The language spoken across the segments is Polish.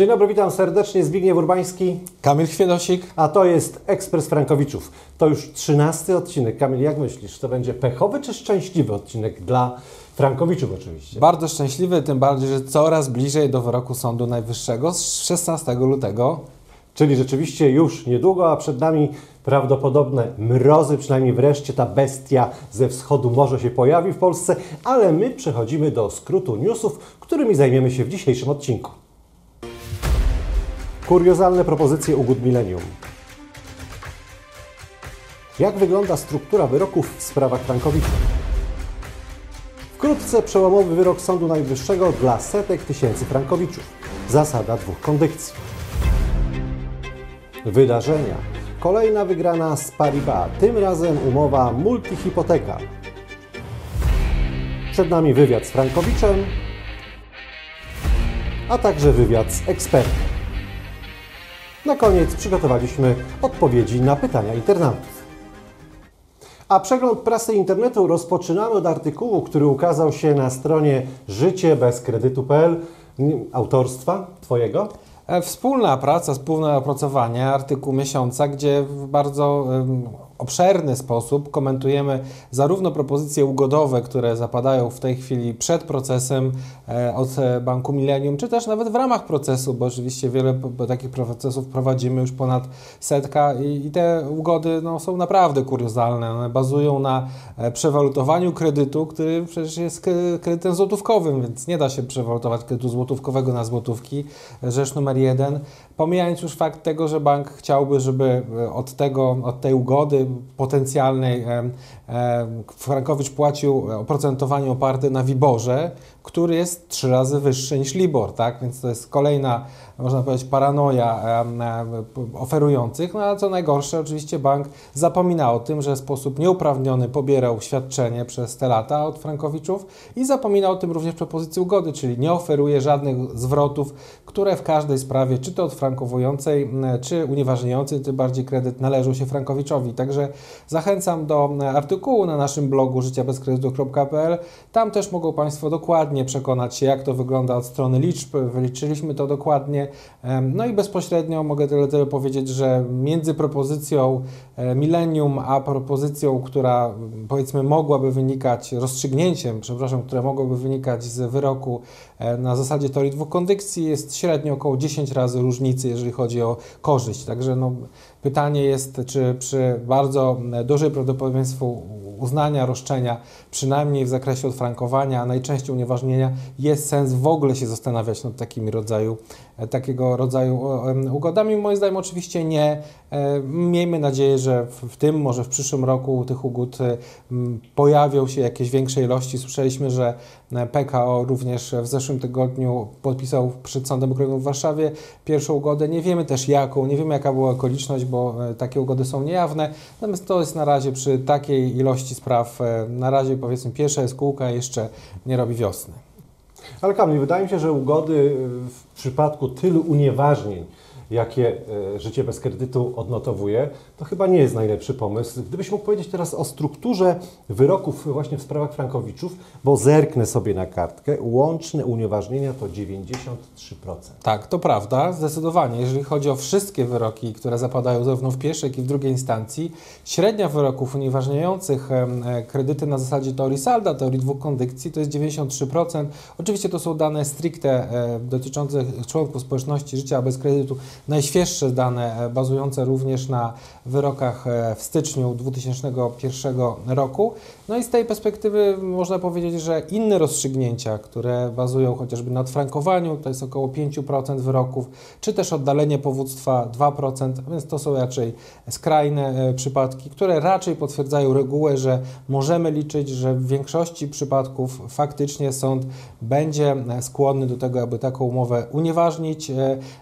Dzień dobry, witam serdecznie. Zbigniew Urbański, Kamil Chwiedosik. a to jest Ekspres Frankowiczów. To już trzynasty odcinek. Kamil, jak myślisz, to będzie pechowy czy szczęśliwy odcinek dla Frankowiczów oczywiście? Bardzo szczęśliwy, tym bardziej, że coraz bliżej do wyroku Sądu Najwyższego z 16 lutego. Czyli rzeczywiście już niedługo, a przed nami prawdopodobne mrozy, przynajmniej wreszcie ta bestia ze wschodu może się pojawi w Polsce, ale my przechodzimy do skrótu newsów, którymi zajmiemy się w dzisiejszym odcinku. Kuriozalne propozycje ugód milenium. Jak wygląda struktura wyroków w sprawach frankowiczów? Wkrótce przełomowy wyrok Sądu Najwyższego dla setek tysięcy frankowiczów. Zasada dwóch kondycji. Wydarzenia. Kolejna wygrana z Paribas, tym razem umowa multihipoteka. Przed nami wywiad z Frankowiczem, a także wywiad z ekspertem. Na koniec przygotowaliśmy odpowiedzi na pytania internautów. A przegląd prasy internetu rozpoczynamy od artykułu, który ukazał się na stronie życiebezkredytu.pl autorstwa Twojego. E, Wspólna praca, wspólne opracowanie, artykuł miesiąca, gdzie w bardzo obszerny sposób komentujemy zarówno propozycje ugodowe, które zapadają w tej chwili przed procesem e, od e, Banku Millennium, czy też nawet w ramach procesu, bo oczywiście wiele takich procesów prowadzimy już ponad setka i, te ugody no, są naprawdę kuriozalne. One bazują na e, przewalutowaniu kredytu, który przecież jest kredytem złotówkowym, więc nie da się przewalutować kredytu złotówkowego na złotówki. Rzecz numer jeden. Pomijając już fakt tego, że bank chciałby, żeby e, od tego, od tej ugody potencjalnej Frankowicz płacił oprocentowanie oparte na Wiborze, który jest trzy razy wyższy niż Libor, tak? Więc to jest kolejna, można powiedzieć, paranoja oferujących. No a co najgorsze, oczywiście bank zapomina o tym, że w sposób nieuprawniony pobierał świadczenie przez te lata od Frankowiczów i zapomina o tym również propozycji ugody, czyli nie oferuje żadnych zwrotów, które w każdej sprawie, czy to od frankowującej, m, czy unieważniającej, tym bardziej kredyt należą się Frankowiczowi. Także zachęcam do artykułu na naszym blogu życiabezkredytu.pl. Tam też mogą Państwo dokładnie przekonać się, jak to wygląda od strony liczb. Wyliczyliśmy to dokładnie. No i bezpośrednio mogę tyle, tyle powiedzieć, że między propozycją e, Millennium, a propozycją, która m, powiedzmy mogłaby wynikać, rozstrzygnięciem, przepraszam, które mogłoby wynikać z wyroku na zasadzie teorii dwóch kondycji, jest średnio około 10 razy różnicy, jeżeli chodzi o korzyść. Także no, pytanie jest, czy przy bardzo e, dużej prawdopodobieństwu uznania roszczenia, przynajmniej w zakresie odfrankowania, a najczęściej unieważnienia, jest sens w ogóle się zastanawiać nad takimi rodzaju, e, takiego rodzaju ugodami. Moim zdaniem oczywiście nie. E, Miejmy nadzieję, że w, tym, może w przyszłym roku tych ugód e, pojawią się jakieś większe ilości. Słyszeliśmy, że e, PKO również w zeszłym tygodniu podpisał przed Sądem Okręgowym w Warszawie pierwszą ugodę. Nie wiemy też jaką, nie wiemy jaka była okoliczność, bo e, takie ugody są niejawne. Natomiast to jest na razie przy takiej ilości spraw, e, na razie powiedzmy pierwsza jest kółka jeszcze nie robi wiosny. Ale Kamil, wydaje mi się, że ugody w przypadku tylu unieważnień, jakie y, życie bez kredytu odnotowuje, to chyba nie jest najlepszy pomysł. Gdybyś mógł powiedzieć teraz o strukturze wyroków właśnie w sprawach Frankowiczów, bo zerknę sobie na kartkę, łączne unieważnienia to 93%. Tak, to prawda, zdecydowanie. Jeżeli chodzi o wszystkie wyroki, które zapadają zarówno w pierwszej, jak i w drugiej instancji, średnia wyroków unieważniających e, kredyty na zasadzie teorii salda, teorii dwóch kondycji, to jest 93%. Oczywiście to są dane stricte e, dotyczące członków społeczności życia bez kredytu najświeższe dane, bazujące również na wyrokach w styczniu 2001 roku. No i z tej perspektywy można powiedzieć, że inne rozstrzygnięcia, które bazują chociażby na odfrankowaniu, to jest około 5% wyroków, czy też oddalenie powództwa 2%, więc to są raczej skrajne przypadki, które raczej potwierdzają regułę, że możemy liczyć, że w większości przypadków faktycznie sąd będzie skłonny do tego, aby taką umowę unieważnić.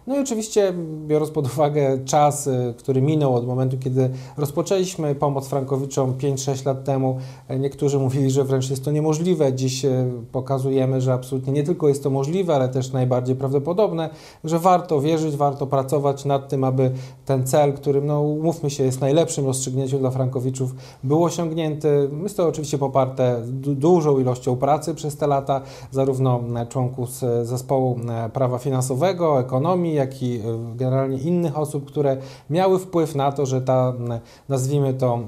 No i oczywiście biorąc pod uwagę czas, który minął od momentu, kiedy rozpoczęliśmy pomoc Frankowiczom 5-6 lat temu, niektórzy mówili, że wręcz jest to niemożliwe. Dziś pokazujemy, że absolutnie nie tylko jest to możliwe, ale też najbardziej prawdopodobne, że warto wierzyć, warto pracować nad tym, aby ten cel, którym, no umówmy się, jest najlepszym rozstrzygnięciem dla Frankowiczów, był osiągnięty. Jest to oczywiście poparte dużą ilością pracy przez te lata, zarówno członków z zespołu prawa finansowego, ekonomii, jak i generalnie innych osób, które miały wpływ na to, że ta, nazwijmy to,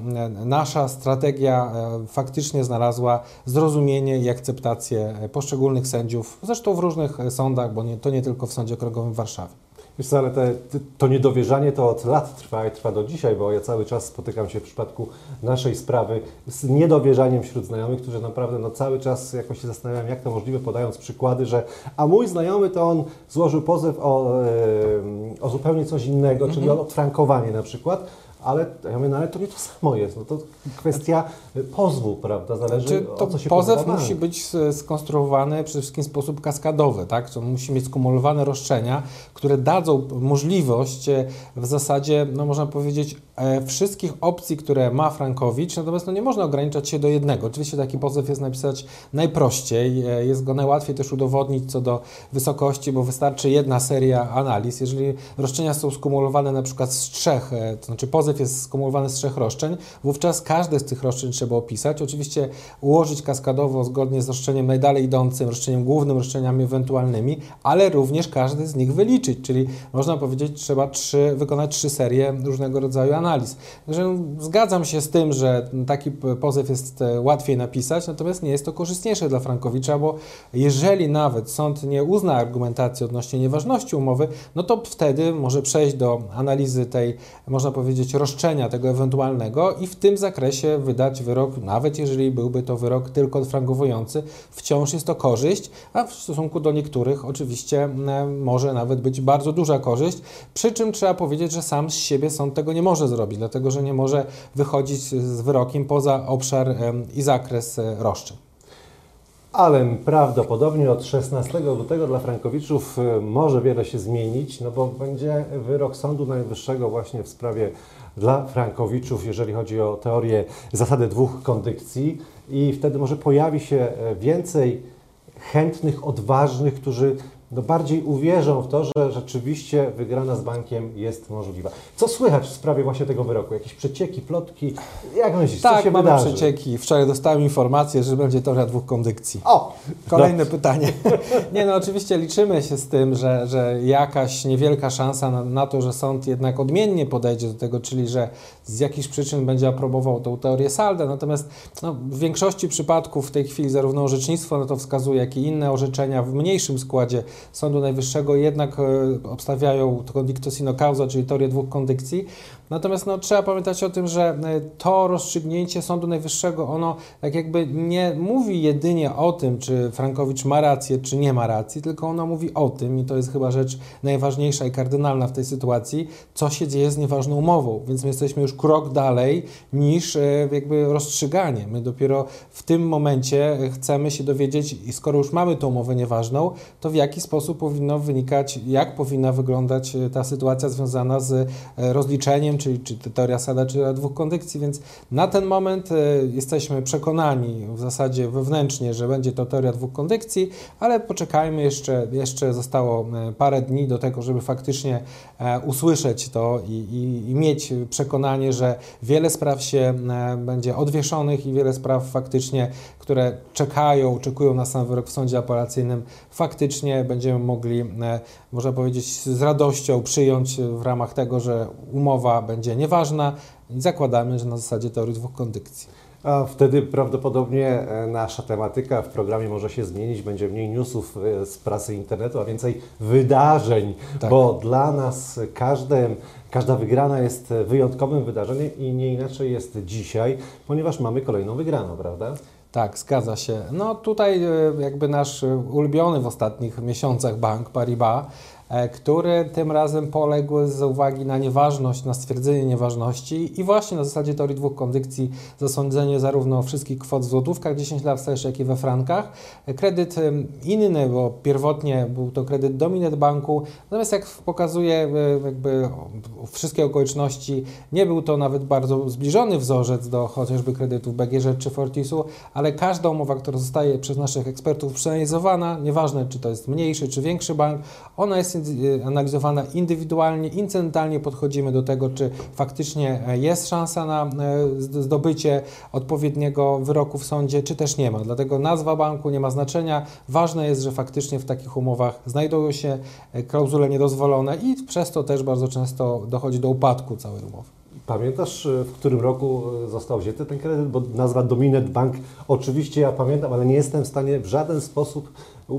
nasza strategia faktycznie znalazła zrozumienie i akceptację poszczególnych sędziów, zresztą w różnych sądach, bo nie, to nie tylko w Sądzie Okręgowym w Warszawie. Wiesz co, ale te, to niedowierzanie to od lat trwa i trwa do dzisiaj, bo ja cały czas spotykam się w przypadku naszej sprawy z niedowierzaniem wśród znajomych, którzy naprawdę no, cały czas jakoś się zastanawiają, jak to możliwe, podając przykłady, że a mój znajomy to on złożył pozew o, o zupełnie coś innego, czyli o odfrankowanie na przykład, ale ja mówię, no ale to nie to samo jest. No to kwestia pozwu, prawda? Zależy Czy to o co się pozew musi być skonstruowany przede wszystkim w sposób kaskadowy, tak? To musi mieć skumulowane roszczenia, które dadzą możliwość w zasadzie, no można powiedzieć, wszystkich opcji, które ma Frankowicz, natomiast no nie można ograniczać się do jednego. Oczywiście taki pozew jest napisać najprościej, jest go najłatwiej też udowodnić co do wysokości, bo wystarczy jedna seria analiz. Jeżeli roszczenia są skumulowane na przykład z trzech, to znaczy pozew jest skumulowany z trzech roszczeń, wówczas każde z tych roszczeń trzeba opisać. Oczywiście ułożyć kaskadowo zgodnie z roszczeniem najdalej idącym, roszczeniem głównym, roszczeniami ewentualnymi, ale również każdy z nich wyliczyć, czyli można powiedzieć, trzeba trzy, wykonać trzy serie różnego rodzaju analiz. Także zgadzam się z tym, że taki pozew jest łatwiej napisać, natomiast nie jest to korzystniejsze dla Frankowicza, bo jeżeli nawet sąd nie uzna argumentacji odnośnie nieważności umowy, no to wtedy może przejść do analizy tej, można powiedzieć, roszczenia tego ewentualnego i w tym zakresie wydać wyrok, nawet jeżeli byłby to wyrok tylko odfrankowujący, wciąż jest to korzyść, a w stosunku do niektórych oczywiście może nawet być bardzo duża korzyść, przy czym trzeba powiedzieć, że sam z siebie sąd tego nie może zrobić, dlatego że nie może wychodzić z wyrokiem poza obszar i zakres roszczeń. Ale prawdopodobnie od 16 lutego dla Frankowiczów może wiele się zmienić, no bo będzie wyrok Sądu Najwyższego właśnie w sprawie dla Frankowiczów, jeżeli chodzi o teorię zasady dwóch kondykcji i wtedy może pojawi się więcej chętnych, odważnych, którzy no bardziej uwierzą w to, że rzeczywiście wygrana z bankiem jest możliwa. Co słychać w sprawie właśnie tego wyroku? Jakieś przecieki, plotki? Jak myślisz, tak, co się mamy wydarzy? przecieki. Wczoraj dostałem informację, że będzie teoria dwóch kondykcji. O! Kolejne pytanie. Nie no, oczywiście liczymy się z tym, że, że jakaś niewielka szansa na, na, to, że sąd jednak odmiennie podejdzie do tego, czyli że z jakichś przyczyn będzie aprobował tą teorię Salda. Natomiast no, w większości przypadków w tej chwili zarówno orzecznictwo na to wskazuje, jak i inne orzeczenia w mniejszym składzie Sądu Najwyższego jednak e, obstawiają to sino causa, czyli teorię dwóch kondykcji. Natomiast no, trzeba pamiętać o tym, że e, to rozstrzygnięcie Sądu Najwyższego, ono tak jakby nie mówi jedynie o tym, czy Frankowicz ma rację, czy nie ma racji, tylko ono mówi o tym, i to jest chyba rzecz najważniejsza i kardynalna w tej sytuacji, co się dzieje z nieważną umową. Więc my jesteśmy już krok dalej niż e, jakby rozstrzyganie. My dopiero w tym momencie chcemy się dowiedzieć, i skoro już mamy tą umowę nieważną, to w jaki sposób powinno wynikać, jak powinna wyglądać e, ta sytuacja związana z rozliczeniem, czyli czy teoria Sada, czy teoria dwóch kondykcji, więc na ten moment e, jesteśmy przekonani w zasadzie wewnętrznie, że będzie to teoria dwóch kondykcji, ale poczekajmy jeszcze, jeszcze zostało e, parę dni do tego, żeby faktycznie e, usłyszeć to i, i, i mieć przekonanie, że wiele spraw się będzie odwieszonych i wiele spraw faktycznie, które czekają, oczekują na sam wyrok w sądzie apelacyjnym, faktycznie będziemy mogli, można powiedzieć, z radością przyjąć w ramach tego, że umowa będzie nieważna i zakładamy, że na zasadzie teorii dwóch kondykcji. A wtedy prawdopodobnie e, nasza tematyka w programie może się zmienić, będzie mniej newsów e, z prasy internetu, a więcej wydarzeń, Tak. bo dla nas każde, każda wygrana jest wyjątkowym wydarzeniem i nie inaczej jest dzisiaj, ponieważ mamy kolejną wygraną, prawda? Tak, zgadza się. No tutaj e, jakby nasz e, ulubiony w ostatnich miesiącach bank Paribas, e, który tym razem poległ z uwagi na nieważność, na stwierdzenie nieważności i właśnie na zasadzie teorii dwóch kondycji zasądzenie zarówno wszystkich kwot w złotówkach 10 lat wstecz, jak i we frankach. E, Kredyt e, inny, bo pierwotnie był to kredyt Dominet Banku, natomiast jak pokazuje e, jakby wszystkie okoliczności, nie był to nawet bardzo zbliżony wzorzec do chociażby kredytów BGŻ czy Fortisu, ale każda umowa, która zostaje przez naszych ekspertów przeanalizowana, nieważne czy to jest mniejszy czy większy bank, ona jest y, analizowana indywidualnie, incydentalnie podchodzimy do tego, czy faktycznie e, jest szansa na e, zd- zdobycie odpowiedniego wyroku w sądzie, czy też nie ma. Dlatego nazwa banku nie ma znaczenia. Ważne jest, że faktycznie w takich umowach znajdują się e, klauzule niedozwolone i przez to też bardzo często dochodzi do upadku całej umowy. Pamiętasz, e, w którym roku e, został wzięty ten kredyt? Bo nazwa Dominet Bank oczywiście ja pamiętam, ale nie jestem w stanie w żaden sposób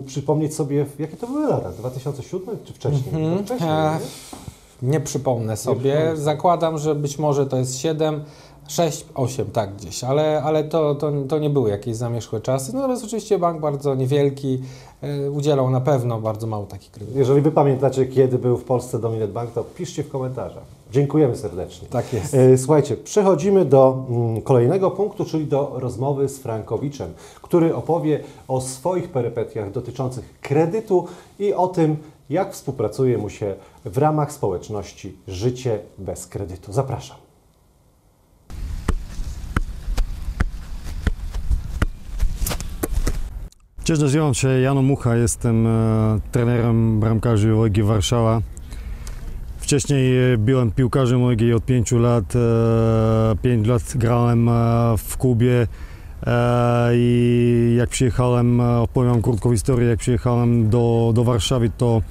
przypomnieć sobie, jakie to były lata, 2007 czy wcześniej? Mhm. No wcześniej E, nie? Nie przypomnę sobie. przypomnę. Zakładam, że być może to jest 7, 6, 8, tak gdzieś, ale, ale to, to, to nie były jakieś zamierzchłe czasy. Natomiast oczywiście bank bardzo niewielki, e, udzielał na pewno bardzo mało takich kredytów. Jeżeli Wy pamiętacie, kiedy był w Polsce Dominet Bank, to piszcie w komentarzach. Dziękujemy serdecznie. Tak jest. E, Słuchajcie, przechodzimy do mm, kolejnego punktu, czyli do rozmowy z Frankowiczem, który opowie o swoich perypetiach dotyczących kredytu i o tym, jak współpracuje mu się w ramach społeczności Życie bez kredytu. Zapraszam. Cześć, nazywam się Jano Mucha, jestem e, trenerem bramkarzy Legii Warszawa. Wcześniej e, byłem piłkarzem Legii od 5 lat. E, 5 lat grałem e, w klubie e, i jak przyjechałem, e, opowiem krótką historię, jak przyjechałem do, do Warszawy, to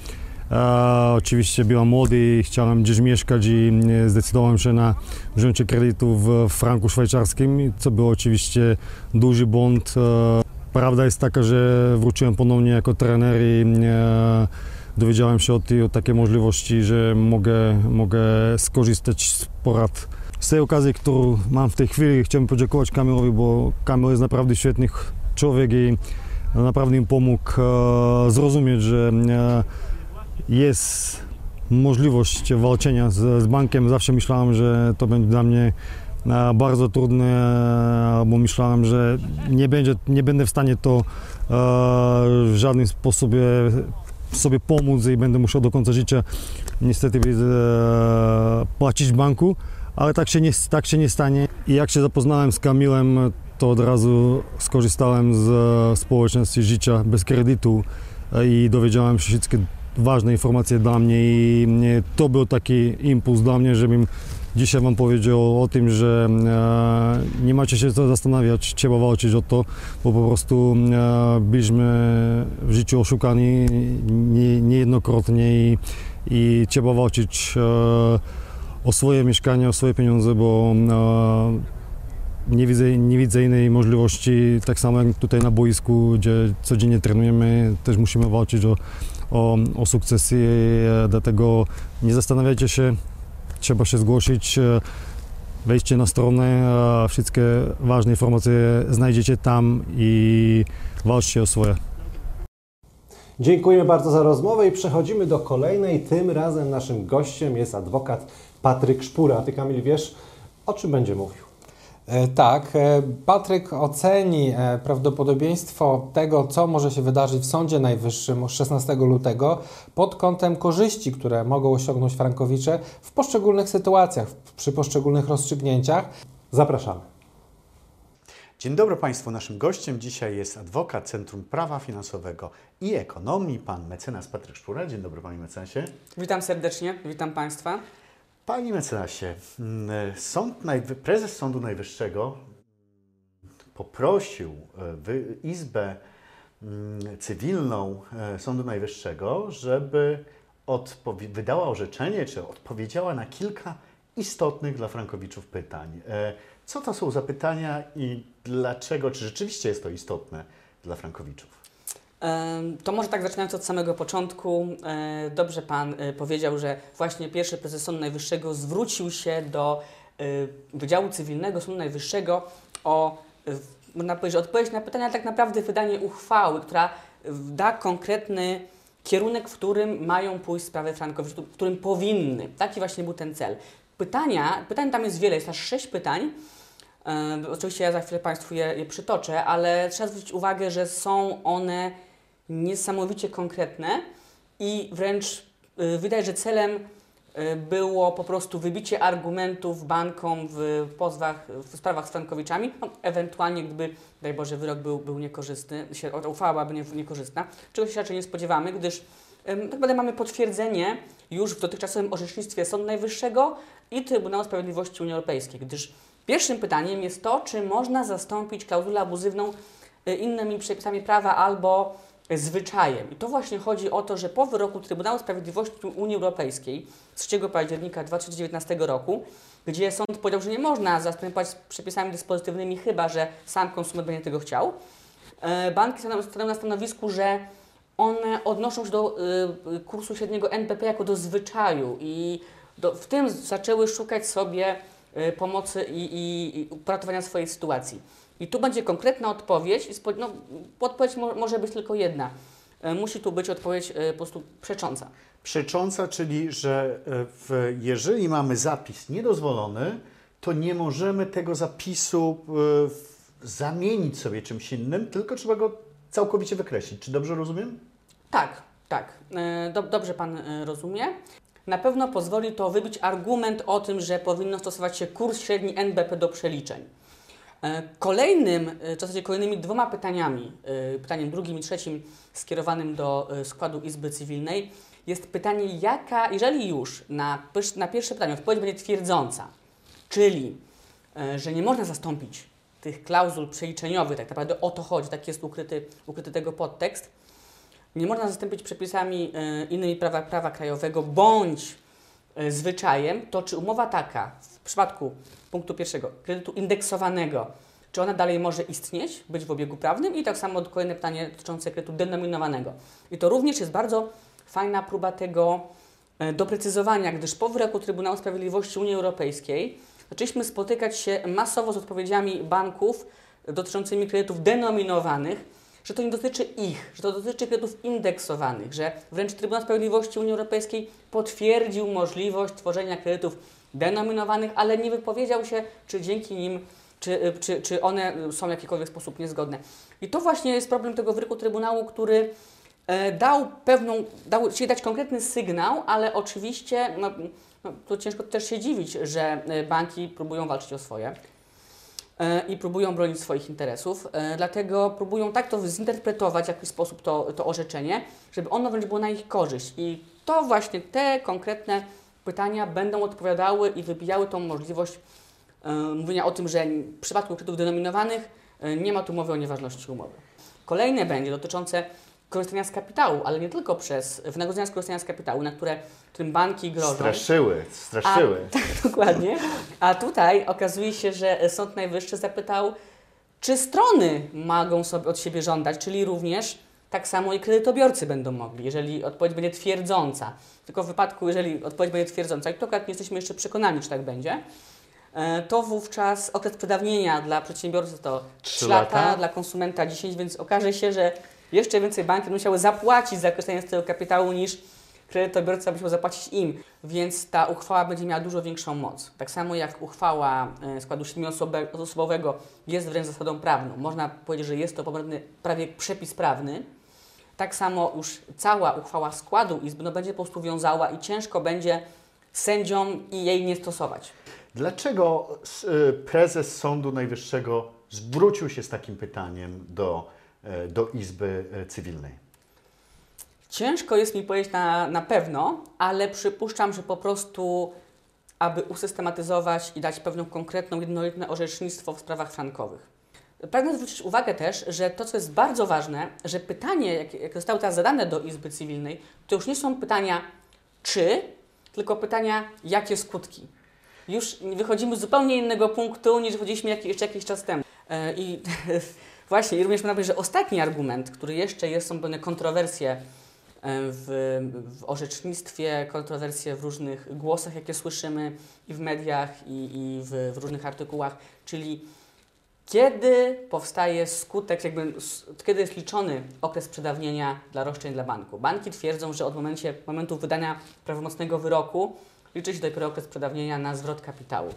e, oczywiście byłem młody i chciałem gdzieś mieszkać i e, zdecydowałem się na wzięcie kredytu w franku szwajcarskim, co było oczywiście duży błąd. E, Prawda jest taka, że wróciłem ponownie jako trener i e, dowiedziałem się o, tej, o takiej możliwości, że mogę, mogę skorzystać z porad. Z tej okazji, którą mam w tej chwili, chciałbym podziękować Kamilowi, bo Kamil jest naprawdę świetny człowiek i naprawdę mi pomógł e, zrozumieć, że e, jest możliwość walczenia z, z bankiem. Zawsze myślałem, że to będzie dla mnie e, bardzo trudne, bo myślałem, że nie, będzie, nie będę w stanie to w żadnym sposobie sobie pomóc i będę musiał do końca życia niestety e, płacić banku, ale tak się, nie, tak się nie stanie. I jak się zapoznałem z Kamilem, to od razu skorzystałem z e, społeczności życia bez kredytu e, i dowiedziałem się wszystkie ważne informacje dla mnie i to był taki impuls dla mnie, żebym dzisiaj Wam powiedział o tym, że e, nie macie się co zastanawiać, trzeba walczyć o to, bo po prostu e, byliśmy w życiu oszukani nie, niejednokrotnie i, i trzeba walczyć e, o swoje mieszkanie, o swoje pieniądze, bo nie widzę, nie widzę innej możliwości, tak samo jak tutaj na boisku, gdzie codziennie trenujemy, też musimy walczyć o, o, o sukcesy, dlatego nie zastanawiajcie się, trzeba się zgłosić, e, wejdźcie na stronę, wszystkie ważne informacje znajdziecie tam i walczcie o swoje. Dziękuję bardzo za rozmowę i przechodzimy do kolejnej. Tym razem naszym gościem jest adwokat Patryk Szpura. Ty, Kamil, wiesz, o czym będzie mówił? E, Tak, e, Patryk oceni e, prawdopodobieństwo tego, co może się wydarzyć w Sądzie Najwyższym 16 lutego pod kątem korzyści, które mogą osiągnąć Frankowicze w poszczególnych sytuacjach, przy poszczególnych rozstrzygnięciach. Zapraszamy. Dzień dobry Państwu. Naszym gościem dzisiaj jest adwokat Centrum Prawa Finansowego i Ekonomii, pan mecenas Patryk Szpura. Dzień dobry Panie mecenasie. Witam serdecznie, witam Państwa. Panie mecenasie, mm, sąd Najwy- prezes Sądu Najwyższego poprosił e, Izbę mm, Cywilną e, Sądu Najwyższego, żeby wydała orzeczenie, czy odpowiedziała na kilka istotnych dla frankowiczów pytań. E, Co to są za pytania i dlaczego, czy rzeczywiście jest to istotne dla frankowiczów? To może tak zaczynając od samego początku. E, Dobrze Pan e, powiedział, że właśnie pierwszy prezes Sądu Najwyższego zwrócił się do e, Wydziału Cywilnego Sądu Najwyższego o, można powiedzieć, odpowiedź na pytania, tak naprawdę wydanie uchwały, która da konkretny kierunek, w którym mają pójść sprawy frankowiczów, w którym powinny. Taki właśnie był ten cel. Pytania, pytań tam jest wiele, jest aż sześć pytań. Oczywiście ja za chwilę Państwu je, je przytoczę, ale trzeba zwrócić uwagę, że są one niesamowicie konkretne i wręcz y, wydaje, że celem y, było po prostu wybicie argumentów bankom w pozwach, w sprawach z Frankowiczami, no, ewentualnie gdyby, daj Boże, wyrok był, był niekorzystny, się, uchwała byłaby nie, niekorzystna, czego się raczej nie spodziewamy, gdyż tak naprawdę mamy potwierdzenie już w dotychczasowym orzecznictwie Sądu Najwyższego i Trybunału Sprawiedliwości Unii Europejskiej, gdyż pierwszym pytaniem jest to, czy można zastąpić klauzulę abuzywną y, innymi przepisami prawa albo zwyczajem. I to właśnie chodzi o to, że po wyroku Trybunału Sprawiedliwości Unii Europejskiej z 3 października 2019 roku, gdzie sąd powiedział, że nie można zastępować przepisami dyspozytywnymi, chyba że sam konsument będzie tego chciał, e, banki stanęły na stanowisku, że one odnoszą się do y, kursu średniego NBP jako do zwyczaju i do, w tym zaczęły szukać sobie y, pomocy i, i, i uratowania swojej sytuacji. I tu będzie konkretna odpowiedź. No, odpowiedź mo- może być tylko jedna. E, Musi tu być odpowiedź e, po prostu przecząca. Przecząca, czyli że e, w, jeżeli mamy zapis niedozwolony, to nie możemy tego zapisu zamienić sobie czymś innym, tylko trzeba go całkowicie wykreślić. Czy dobrze rozumiem? Tak, tak. E, Do, dobrze Pan rozumie. Na pewno pozwoli to wybić argument o tym, że powinno stosować się kurs średni NBP do przeliczeń. E, Kolejnym, e, w zasadzie kolejnymi dwoma pytaniami, e, pytaniem drugim i trzecim skierowanym do składu Izby Cywilnej jest pytanie, jaka, jeżeli już na, na pierwsze pytanie odpowiedź będzie twierdząca, czyli że nie można zastąpić tych klauzul przeliczeniowych, tak naprawdę o to chodzi, tak jest ukryty, ukryty tego podtekst, nie można zastąpić przepisami innymi prawa, prawa krajowego bądź zwyczajem, to czy umowa taka w przypadku punktu pierwszego, kredytu indeksowanego, czy ona dalej może istnieć, być w obiegu prawnym i tak samo kolejne pytanie dotyczące kredytu denominowanego. I to również jest bardzo fajna próba tego e, doprecyzowania, gdyż po wyroku Trybunału Sprawiedliwości Unii Europejskiej zaczęliśmy spotykać się masowo z odpowiedziami banków dotyczącymi kredytów denominowanych, że to nie dotyczy ich, że to dotyczy kredytów indeksowanych, że wręcz Trybunał Sprawiedliwości Unii Europejskiej potwierdził możliwość tworzenia kredytów denominowanych, ale nie wypowiedział się, czy dzięki nim, czy, y, czy, czy one są w jakikolwiek sposób niezgodne. I to właśnie jest problem tego wyroku Trybunału, który e, dał pewną, dał, chcieli dać konkretny sygnał, ale oczywiście, no, no, to ciężko też się dziwić, że e, banki próbują walczyć o swoje e, i próbują bronić swoich interesów. Dlatego próbują tak to zinterpretować w jakiś sposób to, to orzeczenie, żeby ono wręcz było na ich korzyść. I to właśnie te konkretne pytania będą odpowiadały i wybijały tą możliwość e, mówienia o tym, że w przypadku kredytów denominowanych e, nie ma tu mowy o nieważności umowy. Kolejne będzie dotyczące korzystania z kapitału, ale nie tylko przez wynagrodzenia z korzystania z kapitału, na które tym banki grożą. Straszyły, straszyły. A, tak, dokładnie. A tutaj okazuje się, że Sąd Najwyższy zapytał, czy strony mogą sobie od siebie żądać, czyli również tak samo i kredytobiorcy będą mogli, jeżeli odpowiedź będzie twierdząca. Tylko w wypadku, jeżeli odpowiedź będzie twierdząca, i to akurat nie jesteśmy jeszcze przekonani, czy tak będzie, e, to wówczas okres przedawnienia dla przedsiębiorcy to Trzy 3 lata, lata. dla konsumenta 10, więc okaże się, że jeszcze więcej banki musiały zapłacić za korzystanie z tego kapitału niż kredytobiorca musiał zapłacić im, więc ta uchwała będzie miała dużo większą moc. Tak samo jak uchwała e, składu siedmioosobowego jest wręcz zasadą prawną. Można powiedzieć, że jest to prawie przepis prawny. Tak samo już cała uchwała składu Izby no, będzie po prostu wiązała i ciężko będzie sędziom i jej nie stosować. Dlaczego y, prezes Sądu Najwyższego zwrócił się z takim pytaniem do, e, do Izby e, Cywilnej? Ciężko jest mi powiedzieć na, na pewno, ale przypuszczam, że po prostu, aby usystematyzować i dać pewną konkretną, jednolitne orzecznictwo w sprawach frankowych. Pragnę zwrócić uwagę też, że to, co jest bardzo ważne, że pytanie, jakie zostało teraz zadane do Izby Cywilnej, to już nie są pytania czy, tylko pytania jakie skutki. już wychodzimy z zupełnie innego punktu niż wychodziliśmy jeszcze jakiś czas temu. E, I właśnie, i również powiedzieć, że ostatni argument, który jeszcze jest, są pewne kontrowersje e, w, w orzecznictwie, kontrowersje w różnych głosach, jakie słyszymy i w mediach, i, i w, w różnych artykułach, czyli kiedy powstaje skutek, jakby, kiedy jest liczony okres przedawnienia dla roszczeń dla banku? Banki twierdzą, że od momencie, momentu wydania prawomocnego wyroku liczy się dopiero okres przedawnienia na zwrot kapitału.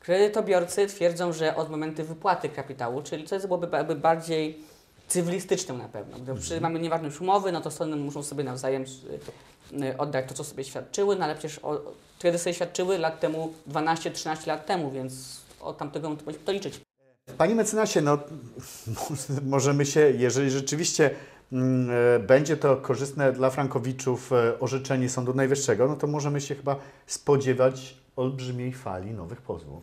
Kredytobiorcy twierdzą, że od momentu wypłaty kapitału, czyli co jest byłoby bardziej cywilistycznym na pewno. Gdy przy, mamy nieważność umowy, no to strony muszą sobie nawzajem y, y, oddać to, co sobie świadczyły, no ale przecież o, kiedy sobie świadczyły lat temu, 12-13 lat temu, więc od tamtego momentu powinniśmy to liczyć. Panie mecenasie, no możemy się, jeżeli rzeczywiście mm, e, będzie to korzystne dla Frankowiczów e, orzeczenie Sądu Najwyższego, no to możemy się chyba spodziewać olbrzymiej fali nowych pozwów.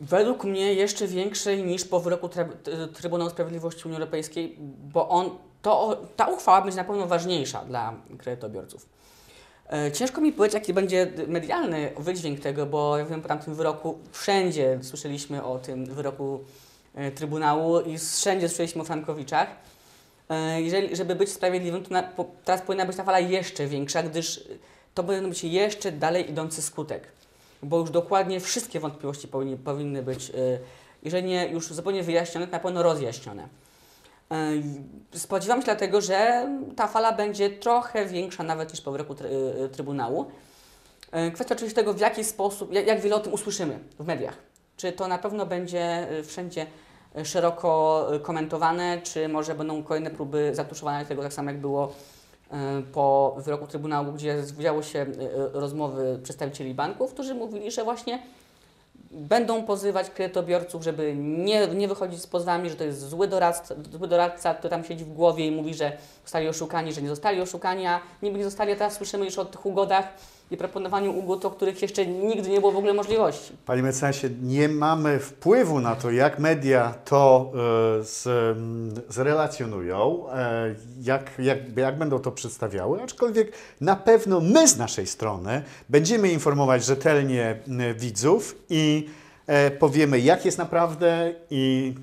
Według mnie jeszcze większej niż po wyroku t- Trybunału Sprawiedliwości Unii Europejskiej, bo on, to, ta uchwała będzie na pewno ważniejsza dla kredytobiorców. E, Ciężko mi powiedzieć, jaki będzie medialny wydźwięk tego, bo ja wiem, po tamtym wyroku wszędzie słyszeliśmy o tym wyroku e, Trybunału i wszędzie słyszeliśmy o Frankowiczach. E, Jeżeli, żeby być sprawiedliwym, to na, po, teraz powinna być ta fala jeszcze większa, gdyż to powinien być jeszcze dalej idący skutek bo już dokładnie wszystkie wątpliwości powinny, powinny być, jeżeli nie już zupełnie wyjaśnione, to na pewno rozjaśnione. Spodziewam się dlatego, że ta fala będzie trochę większa nawet niż po wyroku y, Trybunału. Kwestia oczywiście tego, w jaki sposób, jak, wiele o tym usłyszymy w mediach. Czy to na pewno będzie y, wszędzie y, szeroko komentowane, czy może będą kolejne próby zatuszowania tego, tak samo jak było po wyroku Trybunału, gdzie zwijały się rozmowy przedstawicieli banków, którzy mówili, że właśnie będą pozywać kredytobiorców, żeby nie, nie wychodzić z pozwami, że to jest zły doradca, zły doradca, który tam siedzi w głowie i mówi, że zostali oszukani, że nie zostali oszukani, a niby nie zostali, teraz słyszymy już o tych ugodach i proponowaniu ugód, o których jeszcze nigdy nie było w ogóle możliwości. Panie mecenasie, nie mamy wpływu na to, jak media to e, z, zrelacjonują, e, jak, jak, jak będą to przedstawiały, aczkolwiek na pewno my z naszej strony będziemy informować rzetelnie widzów i e, powiemy, jak jest naprawdę i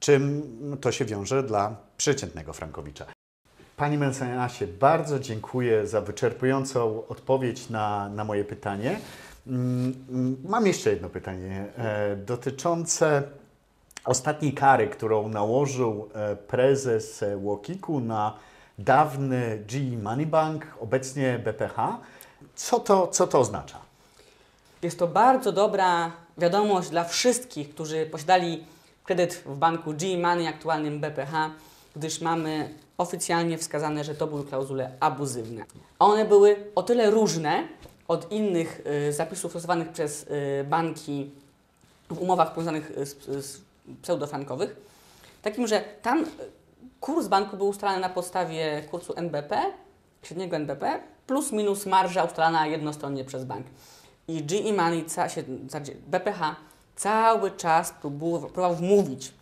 czym to się wiąże dla przeciętnego Frankowicza. Panie mecenasie, bardzo dziękuję za wyczerpującą odpowiedź na, na moje pytanie. Mm, Mam jeszcze jedno pytanie e, dotyczące ostatniej kary, którą nałożył e, prezes e, Łokiku na dawny GE Money Bank, obecnie BPH. Co to, co to oznacza? Jest to bardzo dobra wiadomość dla wszystkich, którzy posiadali kredyt w banku G Money, aktualnym BPH, gdyż mamy oficjalnie wskazane, że to były klauzule abuzywne. One były o tyle różne od innych y, zapisów stosowanych przez y, banki w umowach powiązanych y, z, z pseudofrankowych, takim, że tam kurs banku był ustalany na podstawie kursu NBP, średniego NBP, plus minus marża ustalana jednostronnie przez bank. I GE Money, BPH cały czas próbował, próbował wmówić,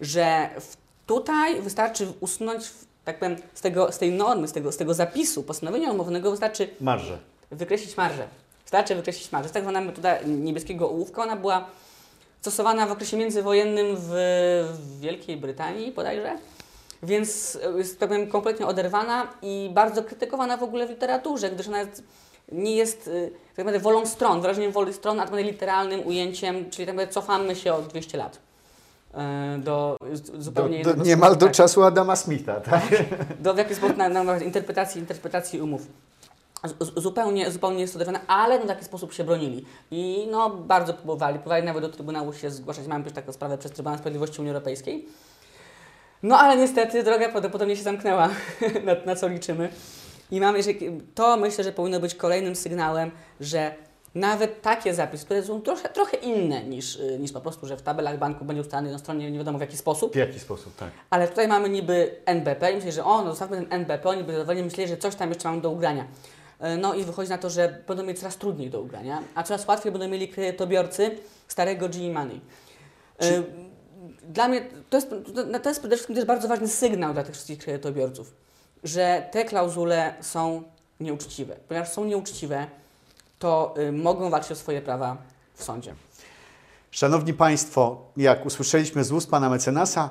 że w, tutaj wystarczy usunąć, tak powiem, z, tego, z tej normy, z tego, z tego zapisu postanowienia umownego wystarczy Marże. wykreślić marżę. Wystarczy wykreślić marżę. Tak zwana metoda niebieskiego ołówka, ona była stosowana w okresie międzywojennym w, w Wielkiej Brytanii bodajże. Więc e, jest tak powiem, kompletnie oderwana i bardzo krytykowana w ogóle w literaturze, gdyż ona jest, nie jest y, tak naprawdę wolą stron, wyrażeniem woli stron, a tak literalnym ujęciem, czyli tak naprawdę cofamy się o 200 lat. E, Do Do, zupełnie do, innego niemal do tak czasu Adama Smitha, tak? do w jaki sposób na, na interpretacji, interpretacji umów. Z, zupełnie, zupełnie jest oderwane, ale no, w taki sposób się bronili. I no, bardzo próbowali. Próbowali nawet do Trybunału się zgłaszać. Mamy też taką sprawę przez Trybunał Sprawiedliwości Unii Europejskiej. No ale niestety droga prawdopodobnie się zamknęła, na, na co liczymy. I mamy, że to myślę, że powinno być kolejnym sygnałem, że nawet takie zapisy, które są trochę, trochę inne niż, y, niż po prostu, że w tabelach banku będzie ustalany na stronie nie wiadomo w jaki sposób, W jaki sposób, tak? ale tutaj mamy niby NBP i myślę, że o, no zostawmy ten NBP, oni by zadowoleni myśleli, że coś tam jeszcze mamy do ugrania. E, No i wychodzi na to, że będą mieli coraz trudniej do ugrania, a coraz łatwiej będą mieli kredytobiorcy starego GE Money. E, Dla mnie to jest, to jest przede wszystkim też bardzo ważny sygnał dla tych wszystkich kredytobiorców, że te klauzule są nieuczciwe. Ponieważ są nieuczciwe, to y, mogą walczyć o swoje prawa w sądzie. Szanowni Państwo, jak usłyszeliśmy z ust Pana mecenasa,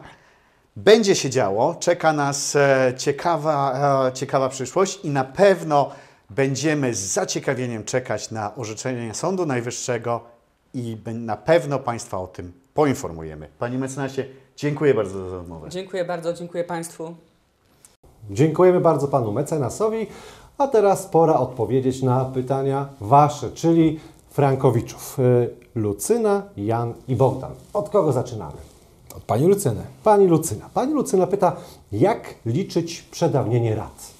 będzie się działo, czeka nas e, ciekawa, e, ciekawa przyszłość i na pewno będziemy z zaciekawieniem czekać na orzeczenie Sądu Najwyższego i na pewno Państwa o tym poinformujemy. Panie mecenasie, dziękuję bardzo za rozmowę. Dziękuję bardzo, dziękuję Państwu. Dziękujemy bardzo panu mecenasowi, a teraz pora odpowiedzieć na pytania Wasze, czyli Frankowiczów. Y, Lucyna, Jan i Bogdan. Od kogo zaczynamy? Od pani Lucyny. Pani Lucyna. Pani Lucyna pyta, jak liczyć przedawnienie rat?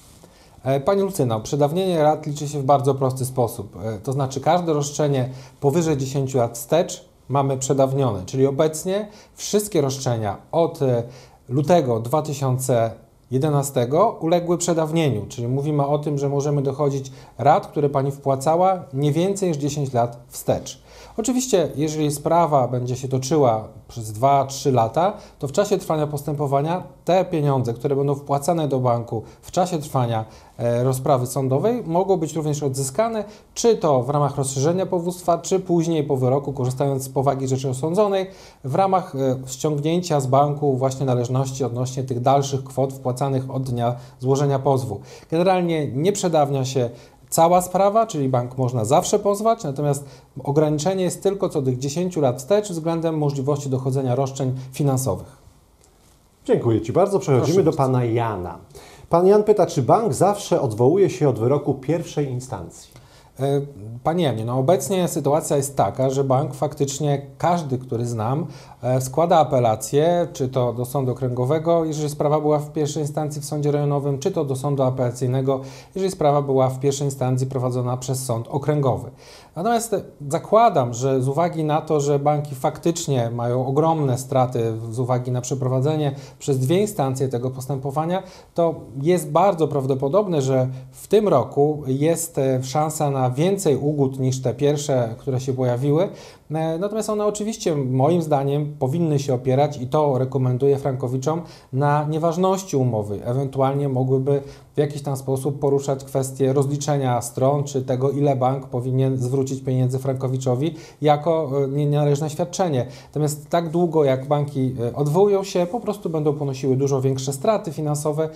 E, pani Lucyna, przedawnienie rat liczy się w bardzo prosty sposób. E, to znaczy każde roszczenie powyżej 10 lat wstecz mamy przedawnione, czyli obecnie wszystkie roszczenia od e, lutego 2000 11 uległy przedawnieniu, czyli mówimy o tym, że możemy dochodzić rat, które pani wpłacała nie więcej niż 10 lat wstecz. Oczywiście, jeżeli sprawa będzie się toczyła przez 2-3 lata, to w czasie trwania postępowania te pieniądze, które będą wpłacane do banku w czasie trwania e, rozprawy sądowej, mogą być również odzyskane, czy to w ramach rozszerzenia powództwa, czy później po wyroku, korzystając z powagi rzeczy osądzonej, w ramach e, ściągnięcia z banku właśnie należności odnośnie tych dalszych kwot wpłacanych od dnia złożenia pozwu. Generalnie nie przedawnia się cała sprawa, czyli bank można zawsze pozwać, natomiast ograniczenie jest tylko co tych 10 lat wstecz względem możliwości dochodzenia roszczeń finansowych. Dziękuję Ci bardzo. Przechodzimy Proszę do pana Jana. Pan Jan pyta, czy bank zawsze odwołuje się od wyroku pierwszej instancji? E, Panie Janie, no obecnie sytuacja jest taka, że bank faktycznie, każdy, który znam, składa apelację, czy to do sądu okręgowego, jeżeli sprawa była w pierwszej instancji w sądzie rejonowym, czy to do sądu apelacyjnego, jeżeli sprawa była w pierwszej instancji prowadzona przez sąd okręgowy. Natomiast e, zakładam, że z uwagi na to, że banki faktycznie mają ogromne straty z uwagi na przeprowadzenie przez dwie instancje tego postępowania, to jest bardzo prawdopodobne, że w tym roku jest e, szansa na więcej ugód niż te pierwsze, które się pojawiły. E, Natomiast one oczywiście, moim zdaniem, powinny się opierać i to rekomenduję Frankowiczom na nieważności umowy. Ewentualnie mogłyby w jakiś tam sposób poruszać kwestię rozliczenia stron, czy tego, ile bank powinien zwrócić pieniędzy Frankowiczowi jako e, nienależne świadczenie. Natomiast tak długo, jak banki e, odwołują się, po prostu będą ponosiły dużo większe straty finansowe.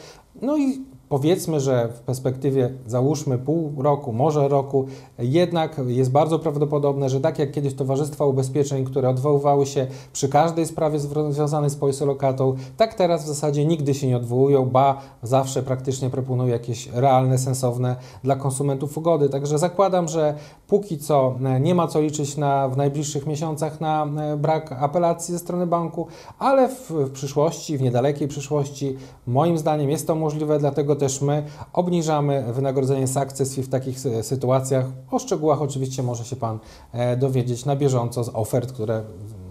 No i powiedzmy, że w perspektywie załóżmy pół roku, może roku, jednak jest bardzo prawdopodobne, że tak jak kiedyś towarzystwa ubezpieczeń, które odwoływały się przy każdej sprawie zw- związanej z polisolokatą, tak teraz w zasadzie nigdy się nie odwołują, ba zawsze praktycznie proponują jakieś realne, sensowne dla konsumentów ugody. Także zakładam, że póki co e, nie ma co liczyć na, w najbliższych miesiącach na e, brak apelacji ze strony banku, ale w, w przyszłości, w niedalekiej przyszłości, moim zdaniem jest to możliwe, dlatego też my obniżamy wynagrodzenie sukcesji w takich sy- sytuacjach. O szczegółach oczywiście może się Pan e, dowiedzieć na bieżąco z ofert, które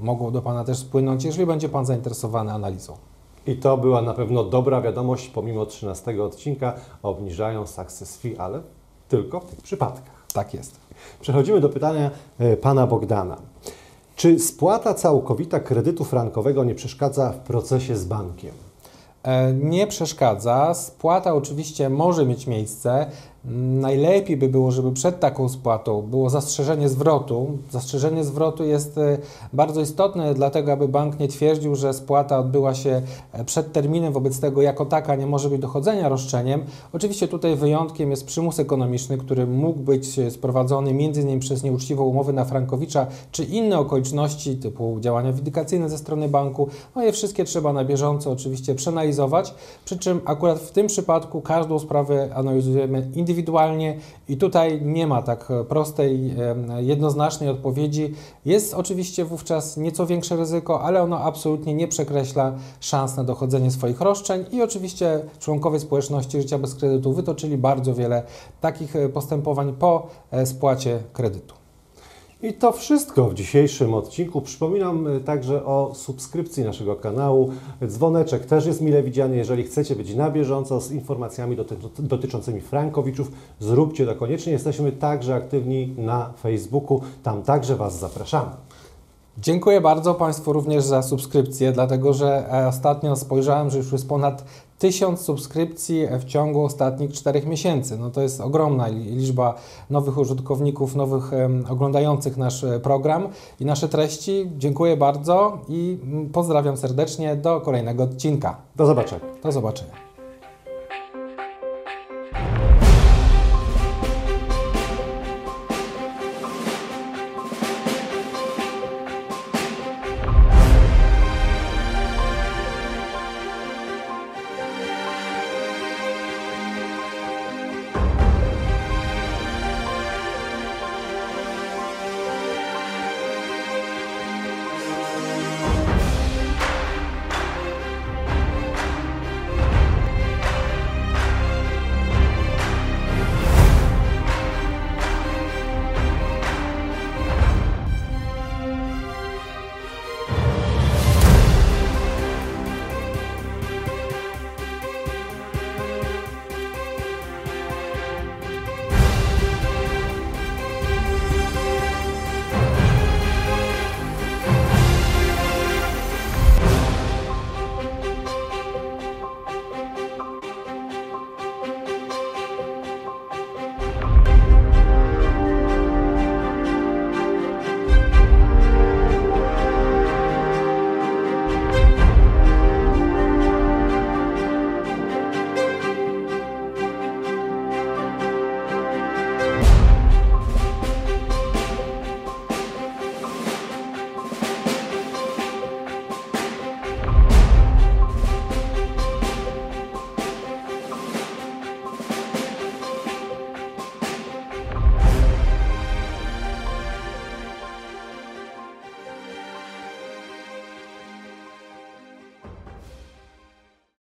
mogą do Pana też spłynąć, jeżeli będzie Pan zainteresowany analizą. I to była na pewno dobra wiadomość, pomimo 13 odcinka obniżają success fee, ale tylko w tych przypadkach. Tak jest. Przechodzimy do pytania e, pana Bogdana. Czy spłata całkowita kredytu frankowego nie przeszkadza w procesie z bankiem? E, Nie przeszkadza. Spłata oczywiście może mieć miejsce. Najlepiej by było, żeby przed taką spłatą było zastrzeżenie zwrotu. Zastrzeżenie zwrotu jest e, bardzo istotne, dlatego aby bank nie twierdził, że spłata odbyła się e, przed terminem, wobec tego jako taka nie może być dochodzenia roszczeniem. Oczywiście tutaj wyjątkiem jest przymus ekonomiczny, który mógł być e, sprowadzony m.in. przez nieuczciwą umowę na Frankowicza, czy inne okoliczności typu działania windykacyjne ze strony banku. No je wszystkie trzeba na bieżąco oczywiście przeanalizować, przy czym akurat w tym przypadku każdą sprawę analizujemy indywidualnie i tutaj nie ma tak prostej, em, jednoznacznej odpowiedzi. Jest oczywiście wówczas nieco większe ryzyko, ale ono absolutnie nie przekreśla szans na dochodzenie swoich roszczeń i oczywiście członkowie społeczności życia bez kredytu wytoczyli bardzo wiele takich e, postępowań po e, spłacie kredytu. I to wszystko w dzisiejszym odcinku. Przypominam y, także o subskrypcji naszego kanału. Dzwoneczek też jest mile widziany. Jeżeli chcecie być na bieżąco z informacjami doty dotyczącymi Frankowiczów, zróbcie to koniecznie. Jesteśmy także aktywni na Facebooku. Tam także Was zapraszamy. Dziękuję bardzo Państwu również za subskrypcję, dlatego że e, ostatnio spojrzałem, że już jest ponad Tysiąc subskrypcji w ciągu ostatnich czterech miesięcy. No to jest ogromna li- liczba nowych użytkowników, nowych oglądających nasz e, program i nasze treści. Dziękuję bardzo i mm, pozdrawiam serdecznie do kolejnego odcinka. Do zobaczenia. Do zobaczenia.